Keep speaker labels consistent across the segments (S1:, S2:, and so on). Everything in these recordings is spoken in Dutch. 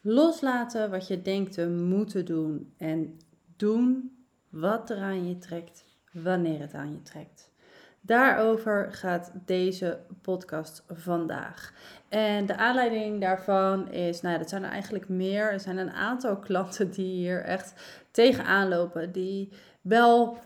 S1: Loslaten wat je denkt te moeten doen en doen wat er aan je trekt, wanneer het aan je trekt. Daarover gaat deze podcast vandaag. En de aanleiding daarvan is, nou ja, dat zijn er eigenlijk meer. Er zijn een aantal klanten die hier echt tegenaan lopen, die wel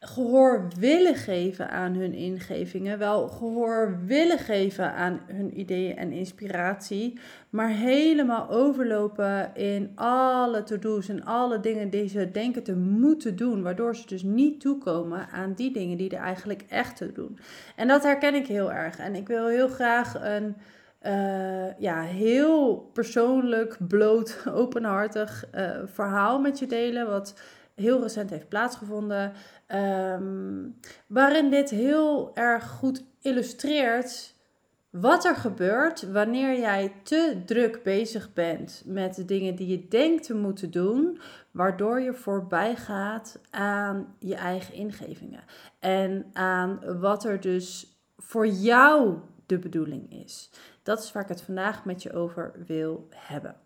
S1: gehoor willen geven aan hun ingevingen, wel gehoor willen geven aan hun ideeën en inspiratie, maar helemaal overlopen in alle to-do's en alle dingen die ze denken te moeten doen, waardoor ze dus niet toekomen aan die dingen die er eigenlijk echt te doen. En dat herken ik heel erg. En ik wil heel graag een uh, ja, heel persoonlijk, bloot, openhartig uh, verhaal met je delen, wat heel recent heeft plaatsgevonden. Um, waarin dit heel erg goed illustreert wat er gebeurt wanneer jij te druk bezig bent met de dingen die je denkt te moeten doen, waardoor je voorbij gaat aan je eigen ingevingen en aan wat er dus voor jou de bedoeling is. Dat is waar ik het vandaag met je over wil hebben.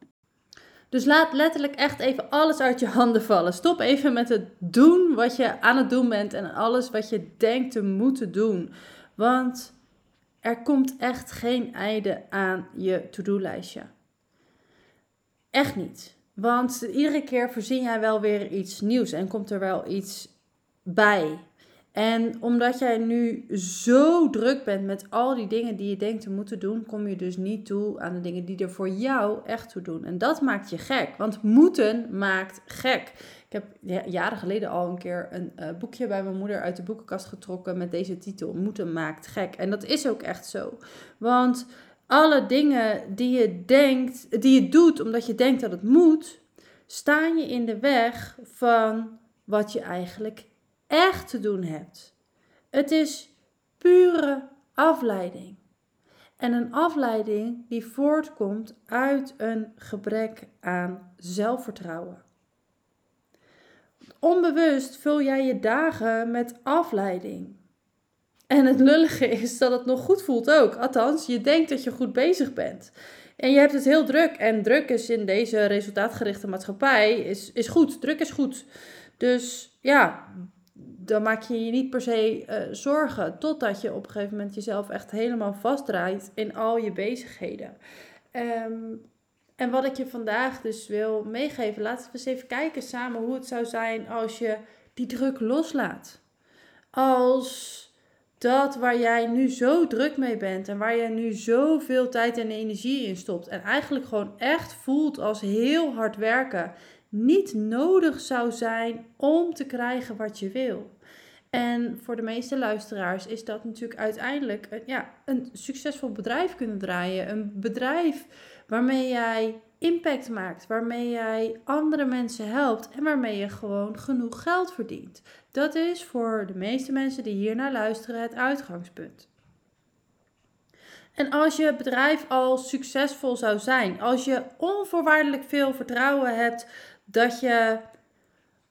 S1: Dus laat letterlijk echt even alles uit je handen vallen. Stop even met het doen wat je aan het doen bent en alles wat je denkt te moeten doen. Want er komt echt geen einde aan je to-do-lijstje. Echt niet. Want iedere keer voorzien jij wel weer iets nieuws en komt er wel iets bij. En omdat jij nu zo druk bent met al die dingen die je denkt te moeten doen, kom je dus niet toe aan de dingen die er voor jou echt toe doen. En dat maakt je gek, want moeten maakt gek. Ik heb jaren geleden al een keer een uh, boekje bij mijn moeder uit de boekenkast getrokken met deze titel: Moeten maakt gek. En dat is ook echt zo. Want alle dingen die je denkt, die je doet omdat je denkt dat het moet, staan je in de weg van wat je eigenlijk echt te doen hebt. Het is pure afleiding. En een afleiding die voortkomt uit een gebrek aan zelfvertrouwen. Onbewust vul jij je dagen met afleiding. En het lullige is dat het nog goed voelt ook. Althans, je denkt dat je goed bezig bent. En je hebt het heel druk. En druk is in deze resultaatgerichte maatschappij is, is goed. Druk is goed. Dus ja, dan maak je je niet per se uh, zorgen. Totdat je op een gegeven moment jezelf echt helemaal vastdraait in al je bezigheden. Um, en wat ik je vandaag dus wil meegeven, laten we eens even kijken samen hoe het zou zijn als je die druk loslaat. Als dat waar jij nu zo druk mee bent en waar jij nu zoveel tijd en energie in stopt en eigenlijk gewoon echt voelt als heel hard werken, niet nodig zou zijn om te krijgen wat je wil. En voor de meeste luisteraars is dat natuurlijk uiteindelijk een, ja, een succesvol bedrijf kunnen draaien. Een bedrijf waarmee jij impact maakt, waarmee jij andere mensen helpt en waarmee je gewoon genoeg geld verdient. Dat is voor de meeste mensen die hier naar luisteren het uitgangspunt. En als je bedrijf al succesvol zou zijn, als je onvoorwaardelijk veel vertrouwen hebt dat je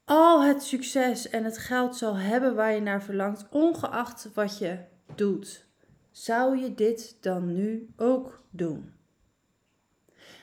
S1: al het succes en het geld zal hebben waar je naar verlangt, ongeacht wat je doet, zou je dit dan nu ook doen?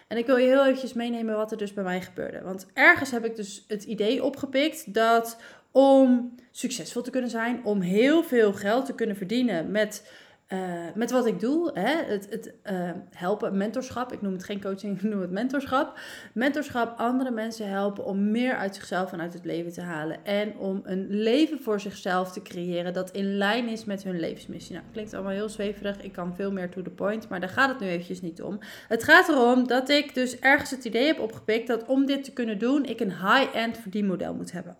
S1: En ik wil je heel eventjes meenemen wat er dus bij mij gebeurde. Want ergens heb ik dus het idee opgepikt dat om succesvol te kunnen zijn, om heel veel geld te kunnen verdienen met uh, met wat ik doe, hè, het, het uh, helpen, mentorschap, ik noem het geen coaching, ik noem het mentorschap. Mentorschap, andere mensen helpen om meer uit zichzelf en uit het leven te halen. En om een leven voor zichzelf te creëren dat in lijn is met hun levensmissie. Nou, klinkt allemaal heel zweverig, ik kan veel meer to the point, maar daar gaat het nu eventjes niet om. Het gaat erom dat ik dus ergens het idee heb opgepikt dat om dit te kunnen doen, ik een high-end verdienmodel moet hebben.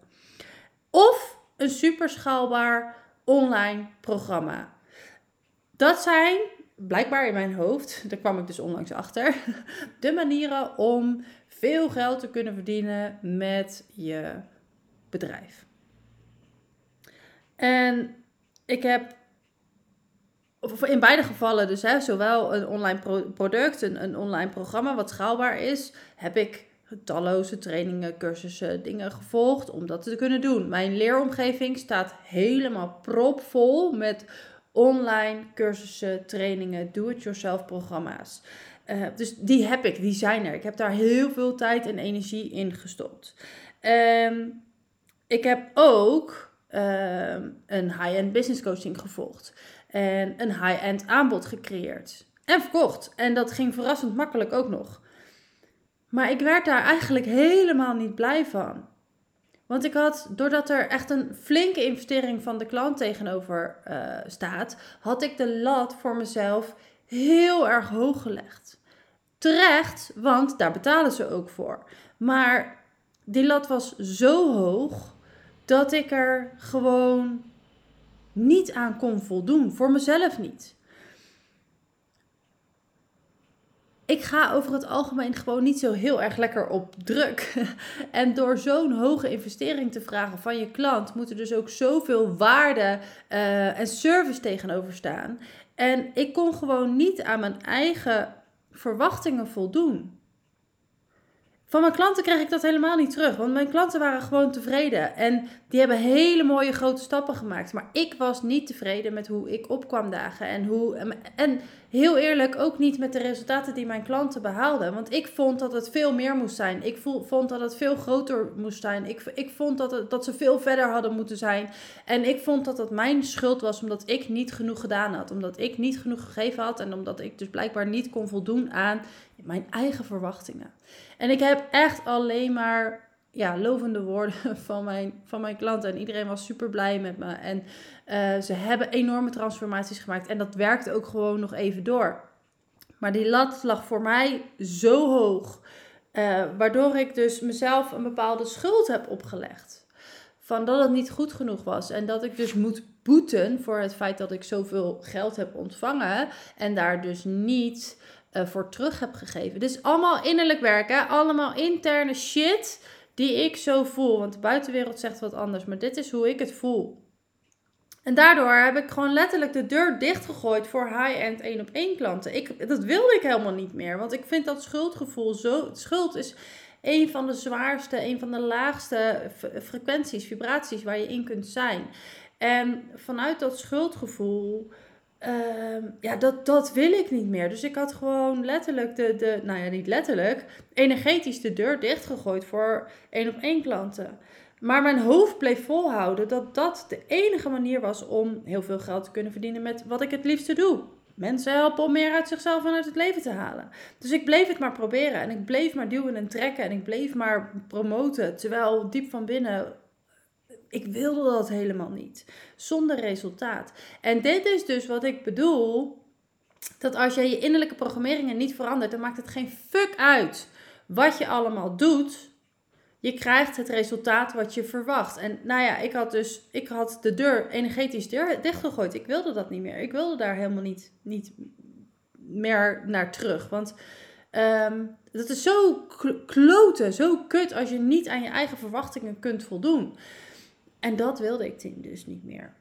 S1: Of een super schaalbaar online programma dat zijn blijkbaar in mijn hoofd, daar kwam ik dus onlangs achter, de manieren om veel geld te kunnen verdienen met je bedrijf. En ik heb in beide gevallen, dus hè, zowel een online product, een, een online programma wat schaalbaar is, heb ik talloze trainingen, cursussen, dingen gevolgd om dat te kunnen doen. Mijn leeromgeving staat helemaal propvol met online cursussen, trainingen, do-it-yourself programma's. Eh, dus die heb ik, die zijn er. Ik heb daar heel veel tijd en energie in gestopt. Ehm, ik heb ook ehm, een high-end business coaching gevolgd. En een high-end aanbod gecreëerd. En verkocht. En dat ging verrassend makkelijk ook nog. Maar ik werd daar eigenlijk helemaal niet blij van. Want ik had, doordat er echt een flinke investering van de klant tegenover uh, staat, had ik de lat voor mezelf heel erg hoog gelegd. Terecht, want daar betalen ze ook voor. Maar die lat was zo hoog dat ik er gewoon niet aan kon voldoen. Voor mezelf niet. Ik ga over het algemeen gewoon niet zo heel erg lekker op druk. En door zo'n hoge investering te vragen van je klant, moet er dus ook zoveel waarde uh, en service tegenover staan. En ik kon gewoon niet aan mijn eigen verwachtingen voldoen. Van mijn klanten kreeg ik dat helemaal niet terug. Want mijn klanten waren gewoon tevreden. En die hebben hele mooie grote stappen gemaakt. Maar ik was niet tevreden met hoe ik opkwam dagen. En, hoe, en heel eerlijk ook niet met de resultaten die mijn klanten behaalden. Want ik vond dat het veel meer moest zijn. Ik vond dat het veel groter moest zijn. Ik, ik vond dat, het, dat ze veel verder hadden moeten zijn. En ik vond dat het mijn schuld was omdat ik niet genoeg gedaan had. Omdat ik niet genoeg gegeven had. En omdat ik dus blijkbaar niet kon voldoen aan mijn eigen verwachtingen. En ik heb echt alleen maar ja, lovende woorden van mijn, van mijn klanten. En iedereen was super blij met me. En uh, ze hebben enorme transformaties gemaakt. En dat werkt ook gewoon nog even door. Maar die lat lag voor mij zo hoog. Uh, waardoor ik dus mezelf een bepaalde schuld heb opgelegd. Van dat het niet goed genoeg was. En dat ik dus moet boeten voor het feit dat ik zoveel geld heb ontvangen. En daar dus niet uh, voor terug heb gegeven. Dus allemaal innerlijk werken, allemaal interne shit die ik zo voel. Want de buitenwereld zegt wat anders, maar dit is hoe ik het voel. En daardoor heb ik gewoon letterlijk de deur dichtgegooid voor high-end 1 op 1 klanten. Ik, dat wilde ik helemaal niet meer. Want ik vind dat schuldgevoel zo. Schuld is een van de zwaarste, een van de laagste frequenties, vibraties waar je in kunt zijn. En vanuit dat schuldgevoel Ehm, ja, dat, dat wil ik niet meer. Dus ik had gewoon letterlijk de, de, nou ja, niet letterlijk, energetisch de deur dichtgegooid voor één op één klanten. Maar mijn hoofd bleef volhouden dat dat de enige manier was om heel veel geld te kunnen verdienen met wat ik het liefste doe. Mensen helpen om meer uit zichzelf en uit het leven te halen. Dus ik bleef het maar proberen en ik bleef maar duwen en trekken en ik bleef maar promoten. Terwijl diep van binnen ik wilde dat helemaal niet. Zonder resultaat. En dit is dus wat ik bedoel. Dat als jij je innerlijke programmeringen niet verandert, dan maakt het geen fuck uit wat je allemaal doet. Je krijgt het resultaat wat je verwacht. En nou ja, ik had dus ik had de deur energetisch deur dichtgegooid. Ik wilde dat niet meer. Ik wilde daar helemaal niet, niet meer naar terug. Want um, dat is zo kloten, zo kut als je niet aan je eigen verwachtingen kunt voldoen. En dat wilde ik dus niet meer.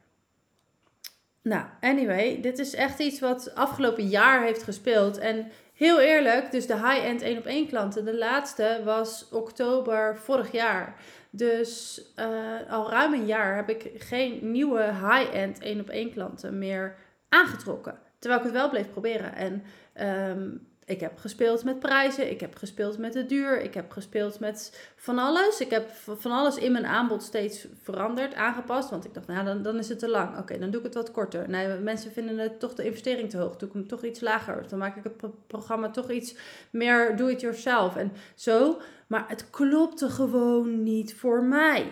S1: Nou, anyway, dit is echt iets wat afgelopen jaar heeft gespeeld. En heel eerlijk, dus de high-end 1 op 1 klanten, de laatste was oktober vorig jaar. Dus uh, al ruim een jaar heb ik geen nieuwe high-end 1 op 1 klanten meer aangetrokken. Terwijl ik het wel bleef proberen. En um, ik heb gespeeld met prijzen, ik heb gespeeld met de duur, ik heb gespeeld met van alles. Ik heb van alles in mijn aanbod steeds veranderd, aangepast. Want ik dacht, nou dan, dan is het te lang. Oké, dan doe ik het wat korter. Nee, mensen vinden het toch de investering te hoog. Doe ik hem toch iets lager. Dan maak ik het programma toch iets meer do-it-yourself. En zo. Maar het klopte gewoon niet voor mij.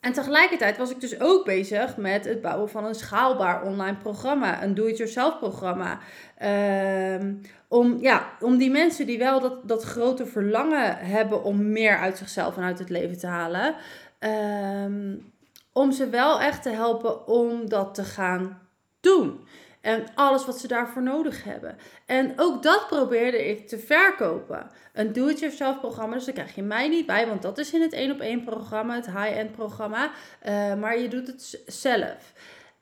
S1: En tegelijkertijd was ik dus ook bezig met het bouwen van een schaalbaar online programma, een do-it-yourself programma. Ehm, om, ja, om die mensen die wel dat, dat grote verlangen hebben om meer uit zichzelf en uit het leven te halen, ehm, om ze wel echt te helpen om dat te gaan doen. En alles wat ze daarvoor nodig hebben. En ook dat probeerde ik te verkopen. Een do-it-yourself programma. Dus daar krijg je mij niet bij. Want dat is in het 1 op 1 programma. Het high-end programma. Uh, maar je doet het zelf.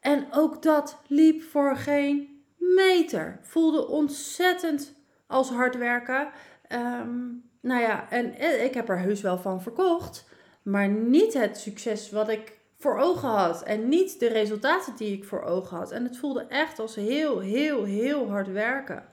S1: En ook dat liep voor geen meter. Voelde ontzettend als hard werken. Um, nou ja, en eh, ik heb er heus wel van verkocht. Maar niet het succes wat ik voor ogen had. En niet de resultaten die ik voor ogen had. En het voelde echt als heel, heel, heel hard werken.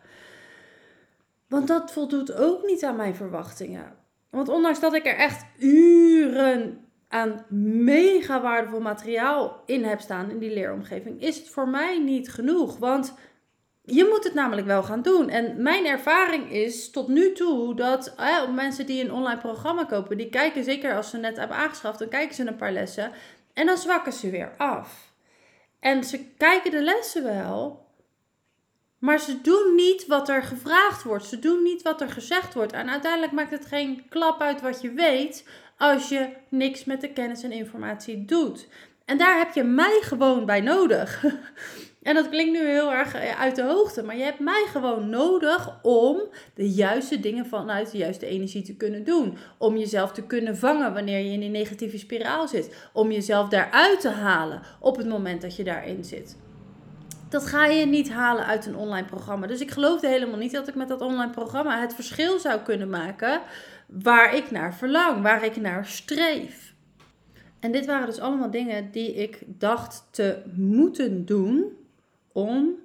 S1: Want dat voldoet ook niet aan mijn verwachtingen. Want ondanks dat ik er echt uren aan mega waardevol materiaal in heb staan in die leeromgeving, is het voor mij niet genoeg. Want je moet het namelijk wel gaan doen. En mijn ervaring is tot nu toe dat mensen die een online programma kopen, die kijken zeker als ze net hebben aangeschaft, dan kijken ze een paar lessen en dan zwakken ze weer af. En ze kijken de lessen wel, maar ze doen niet wat er gevraagd wordt. Ze doen niet wat er gezegd wordt. En uiteindelijk maakt het geen klap uit wat je weet als je niks met de kennis en informatie doet. En daar heb je mij gewoon bij nodig. En dat klinkt nu heel erg eh, uit de hoogte, maar je hebt mij gewoon nodig om de juiste dingen vanuit de juiste energie te kunnen doen. Om jezelf te kunnen vangen wanneer je in die negatieve spiraal zit. Om jezelf daaruit te halen op het moment dat je daarin zit. Dat ga je niet halen uit een online programma. Dus ik geloofde helemaal niet dat ik met dat online programma het verschil zou kunnen maken waar ik naar verlang, waar ik naar streef. En dit waren dus allemaal dingen die ik dacht te moeten doen om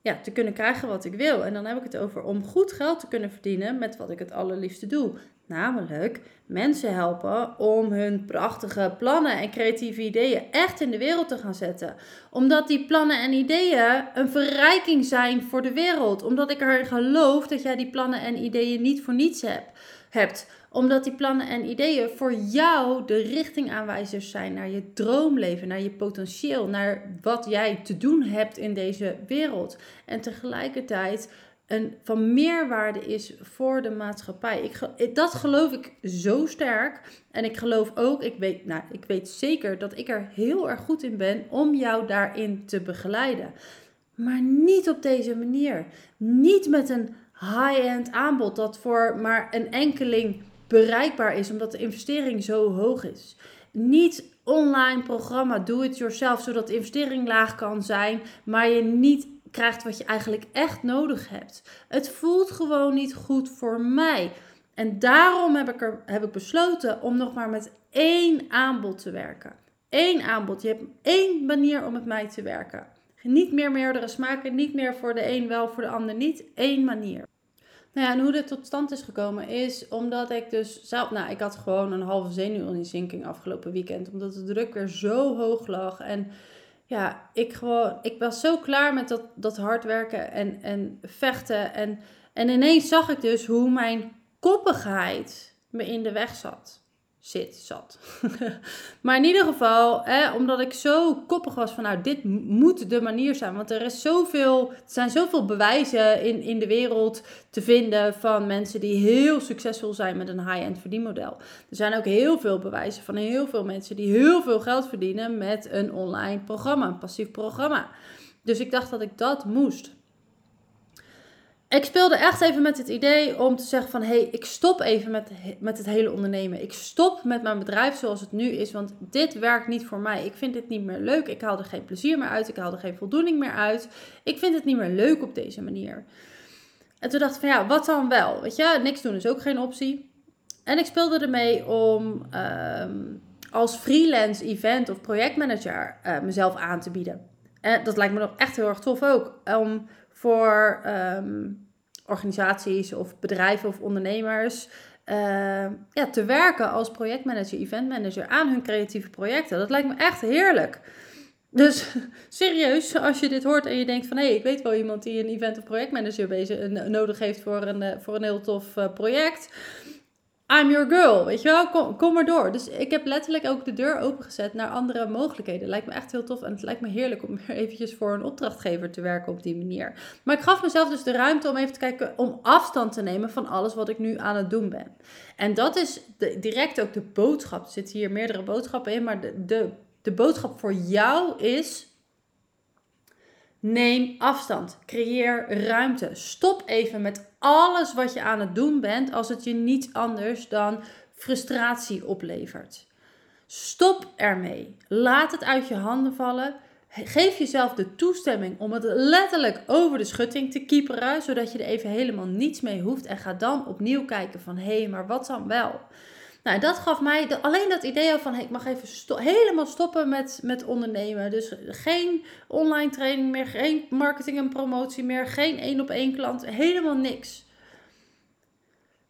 S1: ja, te kunnen krijgen wat ik wil. En dan heb ik het over om goed geld te kunnen verdienen met wat ik het allerliefste doe. Namelijk mensen helpen om hun prachtige plannen en creatieve ideeën echt in de wereld te gaan zetten. Omdat die plannen en ideeën een verrijking zijn voor de wereld. Omdat ik erin geloof dat jij die plannen en ideeën niet voor niets hebt hebt. Omdat die plannen en ideeën voor jou de richtingaanwijzers zijn naar je droomleven, naar je potentieel, naar wat jij te doen hebt in deze wereld. En tegelijkertijd een van meerwaarde is voor de maatschappij. Ik, dat geloof ik zo sterk. En ik geloof ook, ik weet, nou, ik weet zeker dat ik er heel erg goed in ben om jou daarin te begeleiden. Maar niet op deze manier. Niet met een high-end aanbod dat voor maar een enkeling bereikbaar is, omdat de investering zo hoog is. Niet online programma, do it yourself, zodat de investering laag kan zijn, maar je niet krijgt wat je eigenlijk echt nodig hebt. Het voelt gewoon niet goed voor mij. En daarom heb ik, er, heb ik besloten om nog maar met één aanbod te werken. Eén aanbod. Je hebt één manier om met mij te werken. Niet meer meerdere smaken, niet meer voor de een wel, voor de ander niet. Eén manier. Nou ja, en hoe dit tot stand is gekomen is omdat ik dus zelf, nou, ik had gewoon een halve zenuwinzinking afgelopen weekend, omdat de druk weer zo hoog lag. En ja, ik gewoon, ik was zo klaar met dat, dat hard werken en, en vechten. En, en ineens zag ik dus hoe mijn koppigheid me in de weg zat zit, zat. maar in ieder geval, hè, omdat ik zo koppig was van nou, dit moet de manier zijn. Want er, is zoveel, er zijn zoveel bewijzen in, in de wereld te vinden van mensen die heel succesvol zijn met een high-end verdienmodel. Er zijn ook heel veel bewijzen van heel veel mensen die heel veel geld verdienen met een online programma, een passief programma. Dus ik dacht dat ik dat moest ik speelde echt even met het idee om te zeggen van... hé, hey, ik stop even met, met het hele ondernemen. Ik stop met mijn bedrijf zoals het nu is, want dit werkt niet voor mij. Ik vind dit niet meer leuk. Ik haal er geen plezier meer uit. Ik haal er geen voldoening meer uit. Ik vind het niet meer leuk op deze manier. En toen dacht ik van ja, wat dan wel? Weet je, niks doen is ook geen optie. En ik speelde ermee om ehm, als freelance event of projectmanager uh, mezelf aan te bieden. En dat lijkt me nog echt heel erg tof ook. Om voor ehm, organisaties of bedrijven of ondernemers uh, ja, te werken als projectmanager, eventmanager aan hun creatieve projecten. Dat lijkt me echt heerlijk. Dus serieus, als je dit hoort en je denkt van hé, hey, ik weet wel iemand die een event of projectmanager bezig, nodig heeft voor een, eh, voor een heel tof uh, project. I'm your girl, weet je wel, kom, kom maar door. Dus ik heb letterlijk ook de deur opengezet naar andere mogelijkheden. Lijkt me echt heel tof en het lijkt me heerlijk om eventjes voor een opdrachtgever te werken op die manier. Maar ik gaf mezelf dus de ruimte om even te kijken, om afstand te nemen van alles wat ik nu aan het doen ben. En dat is de, direct ook de boodschap. Er zitten hier meerdere boodschappen in, maar de, de, de boodschap voor jou is Neem afstand. Creëer ruimte. Stop even met alles wat je aan het doen bent als het je niets anders dan frustratie oplevert. Stop ermee. Laat het uit je handen vallen. Geef jezelf de toestemming om het letterlijk over de schutting te kieperen, zodat je er even helemaal niets mee hoeft. En ga dan opnieuw kijken van hé, hey, maar wat dan wel? Nou, dat gaf mij de, alleen dat idee van ik mag even helemaal stoppen met, met ondernemen. Dus geen online training meer, geen marketing en promotie meer, geen één op één klant, helemaal niks.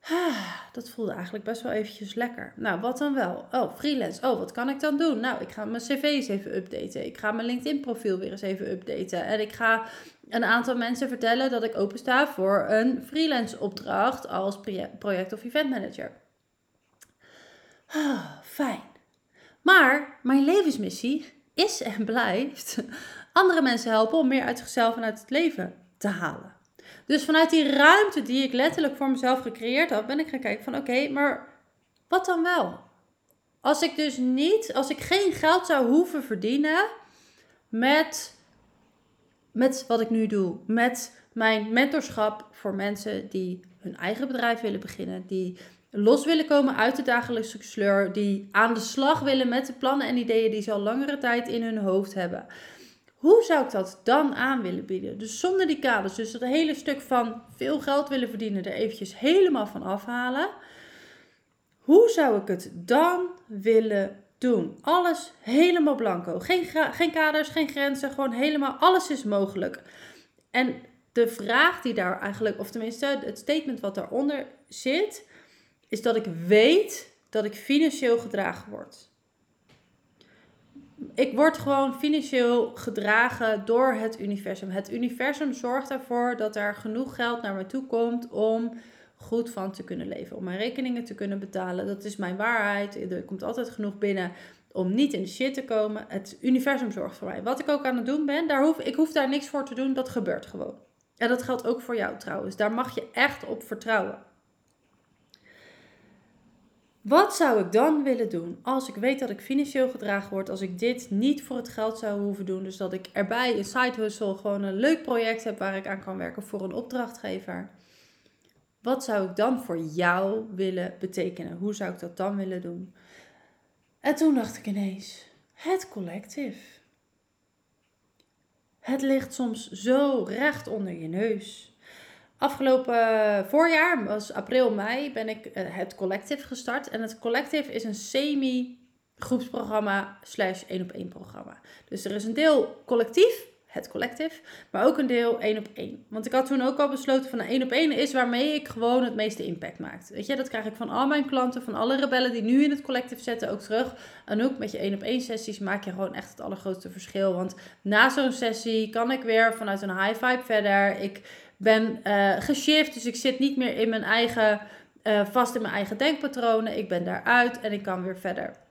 S1: Ah, dat voelde eigenlijk best wel eventjes lekker. Nou, wat dan wel? Oh, freelance. Oh, wat kan ik dan doen? Nou, ik ga mijn cv eens even updaten. Ik ga mijn LinkedIn profiel weer eens even updaten. En ik ga een aantal mensen vertellen dat ik opensta voor een freelance opdracht als project- of event manager. Ah, fijn. Maar mijn levensmissie is en blijft andere mensen helpen om meer uit zichzelf en uit het leven te halen. Dus vanuit die ruimte die ik letterlijk voor mezelf gecreëerd had, ben ik gaan kijken van oké, maar wat dan wel? Als ik dus niet, als ik geen geld zou hoeven verdienen met, met wat ik nu doe, met mijn mentorschap voor mensen die hun eigen bedrijf willen beginnen, die los willen komen uit de dagelijkse sleur, die aan de slag willen met de plannen en ideeën die ze al langere tijd in hun hoofd hebben. Hoe zou ik dat dan aan willen bieden? Dus zonder die kaders, dus dat hele stuk van veel geld willen verdienen er eventjes helemaal van afhalen. Hoe zou ik het dan willen doen? Alles helemaal blanco. Geen, geen kaders, geen grenzen, gewoon helemaal alles is mogelijk. En de vraag die daar eigenlijk, of tenminste het statement wat daaronder zit, is dat ik weet dat ik financieel gedragen word. Ik word gewoon financieel gedragen door het universum. Het universum zorgt ervoor dat er genoeg geld naar me toe komt om goed van te kunnen leven. Om mijn rekeningen te kunnen betalen. Dat is mijn waarheid. Er komt altijd genoeg binnen om niet in de shit te komen. Het universum zorgt voor mij. Wat ik ook aan het doen ben, daar hoef, ik hoef daar niks voor te doen. Dat gebeurt gewoon. En dat geldt ook voor jou trouwens. Daar mag je echt op vertrouwen. Wat zou ik dan willen doen als ik weet dat ik financieel gedragen word, als ik dit niet voor het geld zou hoeven doen, dus dat ik erbij een side hustle, gewoon een leuk project heb waar ik aan kan werken voor een opdrachtgever? Wat zou ik dan voor jou willen betekenen? Hoe zou ik dat dan willen doen? En toen dacht ik ineens, het collective. Het ligt soms zo recht onder je neus. Afgelopen voorjaar, was april, mei, ben ik eh, het Collective gestart. En het Collective is een semi-groepsprogramma slash één op één programma. Dus er is een deel collectief, het Collective, maar ook een deel één op één. Want ik had toen ook al besloten van een één op één is waarmee ik gewoon het meeste impact maak. Weet je, dat krijg ik van al mijn klanten, van alle rebellen die nu in het Collective zetten ook terug. En ook met je één op één sessies maak je gewoon echt het allergrootste verschil. Want na zo'n sessie kan ik weer vanuit een high vibe verder. Ik ben uh, geshift, dus ik zit niet meer in mijn eigen, uh, vast in mijn eigen denkpatronen. Ik ben daaruit en ik kan weer verder.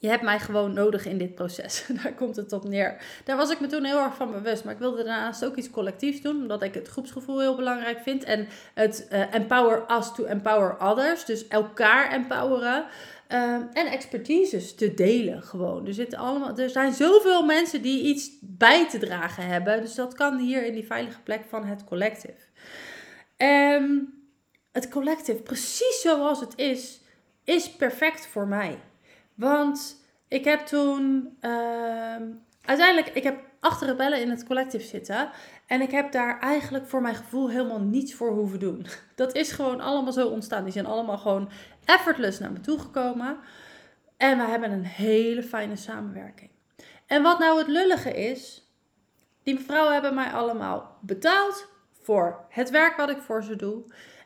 S1: Je hebt mij gewoon nodig in dit proces. Daar komt het op neer. Daar was ik me toen heel erg van bewust. Maar ik wilde daarnaast ook iets collectiefs doen. Omdat ik het groepsgevoel heel belangrijk vind. En het uh, empower us to empower others. Dus elkaar empoweren. Ehm, en expertises te delen gewoon. Er, zitten allemaal, er zijn zoveel mensen die iets bij te dragen hebben. Dus dat kan hier in die veilige plek van het collective. Um, het collective, precies zoals het is, is perfect voor mij. Want ik heb toen uh, uiteindelijk, ik heb acht rebellen in het collective zitten. En ik heb daar eigenlijk voor mijn gevoel helemaal niets voor hoeven doen. Dat is gewoon allemaal zo ontstaan. Die zijn allemaal gewoon effortless naar me toe gekomen. En we hebben een hele fijne samenwerking. En wat nou het lullige is, die vrouwen hebben mij allemaal betaald voor het werk wat ik voor ze doe.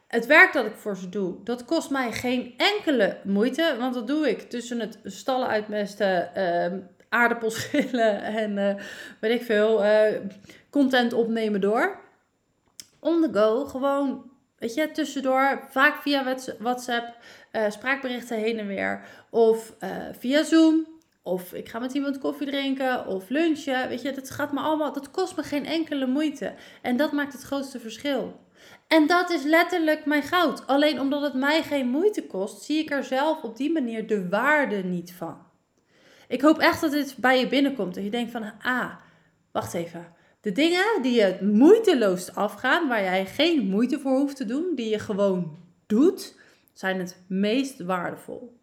S1: Het werk dat ik voor ze doe, dat kost mij geen enkele moeite. Want dat doe ik tussen het stallen uitmesten, uh, aardappelschillen en uh, weet ik veel, uh, content opnemen door. On the go, gewoon, weet je, tussendoor, vaak via WhatsApp, uh, spraakberichten heen en weer. Of via Zoom. Of ik ga met iemand koffie drinken of lunchen. Weet je, dat gaat me allemaal, dat kost me geen enkele moeite. En dat maakt het grootste verschil. En dat is letterlijk mijn goud. Alleen omdat het mij geen moeite kost, zie ik er zelf op die manier de waarde niet van. Ik hoop echt dat dit bij je binnenkomt. Dat je denkt van, ah, wacht even. De dingen die je moeiteloos afgaan, waar jij geen moeite voor hoeft te doen, die je gewoon doet, zijn het meest waardevol.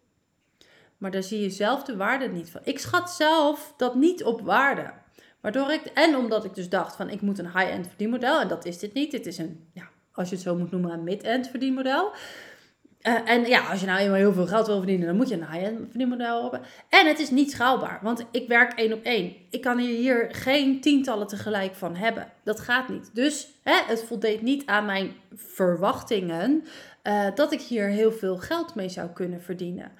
S1: Maar daar zie je zelf de waarde niet van. Ik schat zelf dat niet op waarde. Waardoor ik, en omdat ik dus dacht van ik moet een high-end verdienmodel. En dat is dit niet. Dit is een, ja, als je het zo moet noemen, een mid-end verdienmodel. Uh, en ja, als je nou eenmaal heel veel geld wil verdienen, dan moet je een high-end verdienmodel hebben. En het is niet schaalbaar, want ik werk één op één. Ik kan hier geen tientallen tegelijk van hebben. Dat gaat niet. Dus hè, het voldeed niet aan mijn verwachtingen eh, dat ik hier heel veel geld mee zou kunnen verdienen.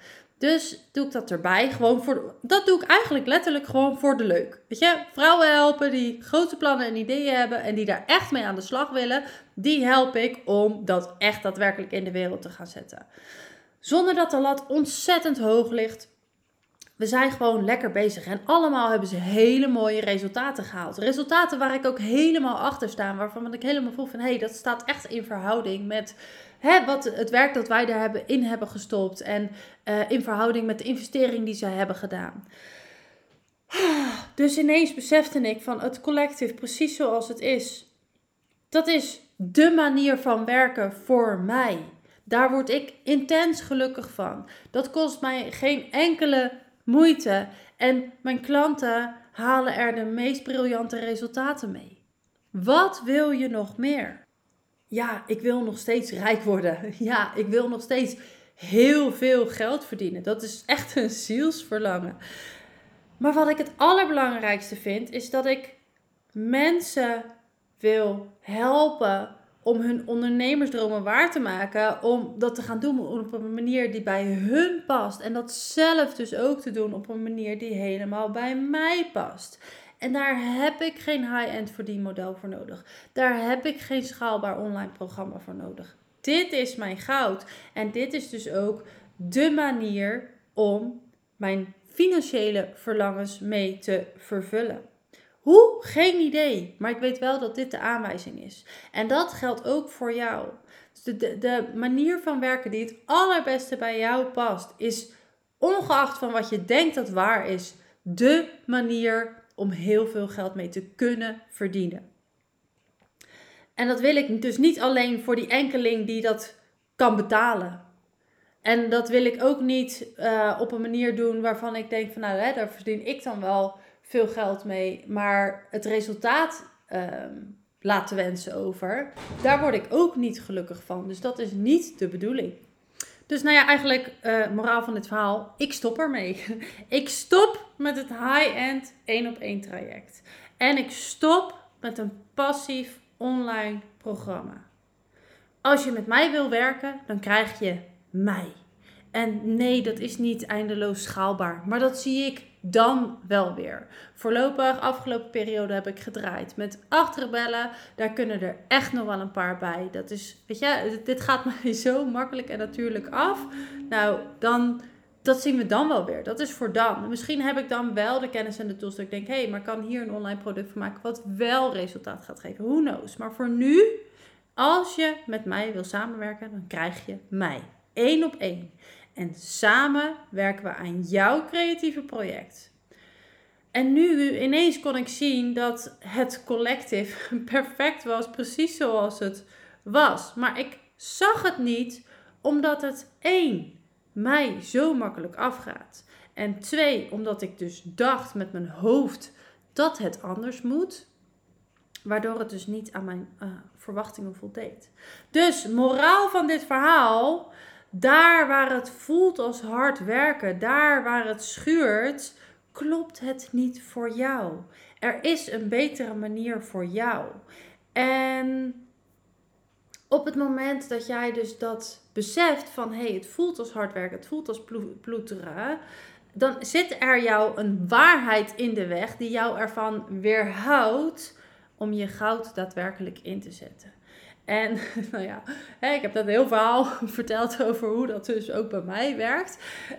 S1: Dus doe ik dat erbij. Gewoon voor, dat doe ik eigenlijk letterlijk gewoon voor de leuk. Weet je, vrouwen helpen die grote plannen en ideeën hebben en die daar echt mee aan de slag willen. Die help ik om dat echt daadwerkelijk in de wereld te gaan zetten. Zonder dat de lat ontzettend hoog ligt. We zijn gewoon lekker bezig. En allemaal hebben ze hele mooie resultaten gehaald. Resultaten waar ik ook helemaal achter sta. Waarvan ik helemaal voel van hé, hey, dat staat echt in verhouding met hè, wat, het werk dat wij daar hebben, in hebben gestopt. En uh, in verhouding met de investering die ze hebben gedaan. Dus ineens besefte ik van het collectief, precies zoals het is. Dat is de manier van werken voor mij. Daar word ik intens gelukkig van. Dat kost mij geen enkele moeite. En mijn klanten halen er de meest briljante resultaten mee. Wat wil je nog meer? Ja, ik wil nog steeds rijk worden. Ja, ik wil nog steeds heel veel geld verdienen. Dat is echt een zielsverlangen. Maar wat ik het allerbelangrijkste vind, is dat ik mensen wil helpen om hun ondernemersdromen waar te maken. Om dat te gaan doen op een manier die bij hun past. En dat zelf dus ook te doen op een manier die helemaal bij mij past. En daar heb ik geen high-end verdienmodel voor nodig. Daar heb ik geen schaalbaar online programma voor nodig. Dit is mijn goud. En dit is dus ook de manier om mijn financiële verlangens mee te vervullen. Hoe? Geen idee. Maar ik weet wel dat dit de aanwijzing is. En dat geldt ook voor jou. Dus de, de, manier van werken die het allerbeste bij jou past, is ongeacht van wat je denkt dat waar is, de manier om heel veel geld mee te kunnen verdienen. En dat wil ik dus niet alleen voor die enkeling die dat kan betalen. En dat wil ik ook niet uh, op een manier doen waarvan ik denk van nou, hè, daar verdien ik dan wel veel geld mee, maar het resultaat uh, laat te wensen over. Daar word ik ook niet gelukkig van. Dus dat is niet de bedoeling. Dus nou ja, eigenlijk, uh, moraal van dit verhaal, ik stop ermee. ik stop met het high-end één op één traject. En ik stop met een passief online programma. Als je met mij wil werken, dan krijg je mij. En nee, dat is niet eindeloos schaalbaar. Maar dat zie ik dan wel weer. Voorlopig, afgelopen periode heb ik gedraaid met acht rebellen. Daar kunnen er echt nog wel een paar bij. Dat is, weet je, dit gaat mij zo makkelijk en natuurlijk af. Nou, dan, dat zien we dan wel weer. Dat is voor dan. Misschien heb ik dan wel de kennis en de tools dat ik denk, hé, hey, maar kan hier een online product van maken wat wel resultaat gaat geven. Who knows? Maar voor nu, als je met mij wil samenwerken, dan krijg je mij. Eén op één. En samen werken we aan jouw creatieve project. En nu ineens kon ik zien dat het collectief perfect was, precies zoals het was. Maar ik zag het niet omdat het één, mij zo makkelijk afgaat. En twee, omdat ik dus dacht met mijn hoofd dat het anders moet. Waardoor het dus niet aan mijn uh, verwachtingen voldeed. Dus moraal van dit verhaal daar waar het voelt als hard werken, daar waar het schuurt, klopt het niet voor jou. Er is een betere manier voor jou. En op het moment dat jij dus dat beseft van hé, hey, het voelt als hard werken, het voelt als ploeteren, dan zit er jou een waarheid in de weg die jou ervan weerhoudt om je goud daadwerkelijk in te zetten. En nou ja, ik heb dat heel verhaal verteld over hoe dat dus ook bij mij werkt.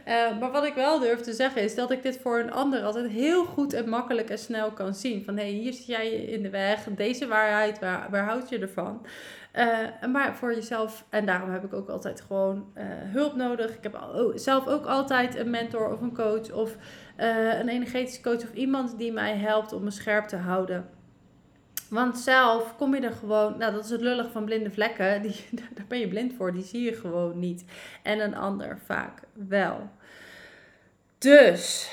S1: Uh, maar wat ik wel durf te zeggen is dat ik dit voor een ander altijd heel goed en makkelijk en snel kan zien. Van hé, hey, hier zit jij in de weg, deze waarheid, waar, waar houd je ervan? Uh, maar voor jezelf, en daarom heb ik ook altijd gewoon uh, hulp nodig. Ik heb al, zelf ook altijd een mentor of een coach of een energetische coach of iemand die mij helpt om me scherp te houden. Want zelf kom je er gewoon, nou dat is het lullig van blinde vlekken, die, daar ben je blind voor, die zie je gewoon niet. En een ander vaak wel. Dus,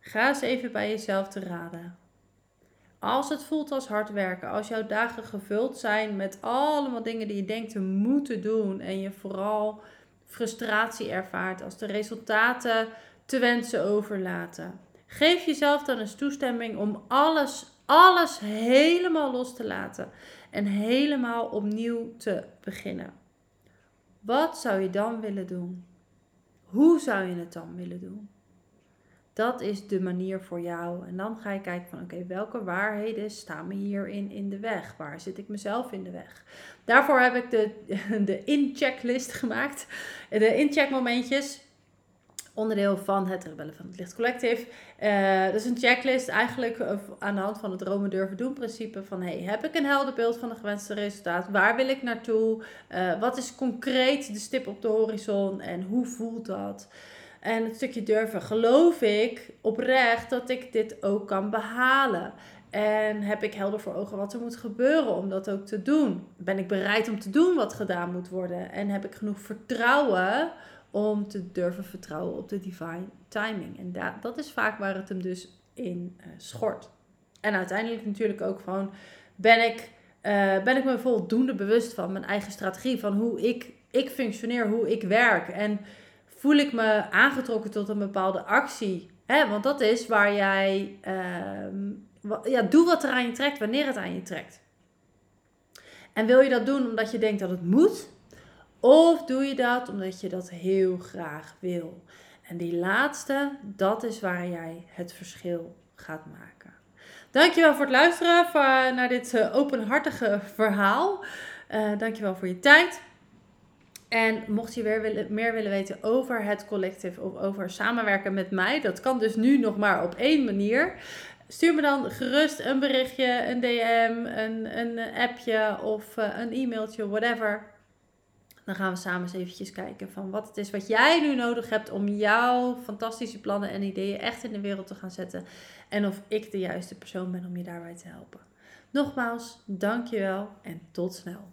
S1: ga eens even bij jezelf te raden. Als het voelt als hard werken, als jouw dagen gevuld zijn met allemaal dingen die je denkt te moeten doen en je vooral frustratie ervaart als de resultaten te wensen overlaten. Geef jezelf dan eens toestemming om alles alles helemaal los te laten en helemaal opnieuw te beginnen. Wat zou je dan willen doen? Hoe zou je het dan willen doen? Dat is de manier voor jou. En dan ga je kijken van oké, welke waarheden staan me hierin in de weg? Waar zit ik mezelf in de weg? Daarvoor heb ik de, de in-checklist gemaakt. De in-check momentjes onderdeel van het Rebellen van het Licht Collective. Uh, dat is een checklist eigenlijk uh, aan de hand van het dromen durven doen principe van hey, heb ik een helder beeld van het gewenste resultaat? Waar wil ik naartoe? Uh, wat is concreet de stip op de horizon en hoe voelt dat? En het stukje durven, geloof ik oprecht dat ik dit ook kan behalen? En heb ik helder voor ogen wat er moet gebeuren om dat ook te doen? Ben ik bereid om te doen wat gedaan moet worden? En heb ik genoeg vertrouwen om te durven vertrouwen op de divine timing. En dat, is vaak waar het hem dus in uh, schort. En uiteindelijk natuurlijk ook gewoon, ben ik, uh, ben ik me voldoende bewust van mijn eigen strategie, van hoe ik, ik functioneer, hoe ik werk. En voel ik me aangetrokken tot een bepaalde actie. Hè? Want dat is waar jij, uh, ja, doe wat er aan je trekt, wanneer het aan je trekt. En wil je dat doen omdat je denkt dat het moet? Of doe je dat omdat je dat heel graag wil? En die laatste, dat is waar jij het verschil gaat maken. Dankjewel voor het luisteren naar dit eh, openhartige verhaal. Uh, dankjewel voor je tijd. En mocht je weer willen, meer willen weten over het collectief of over samenwerken met mij, dat kan dus nu nog maar op één manier. Stuur me dan gerust een berichtje, een DM, een, een appje of eh, een e-mailtje, whatever. Dan gaan we samen eens eventjes kijken van wat het is wat jij nu nodig hebt om jouw fantastische plannen en ideeën echt in de wereld te gaan zetten. En of ik de juiste persoon ben om je daarbij te helpen. Nogmaals, dankjewel en tot snel.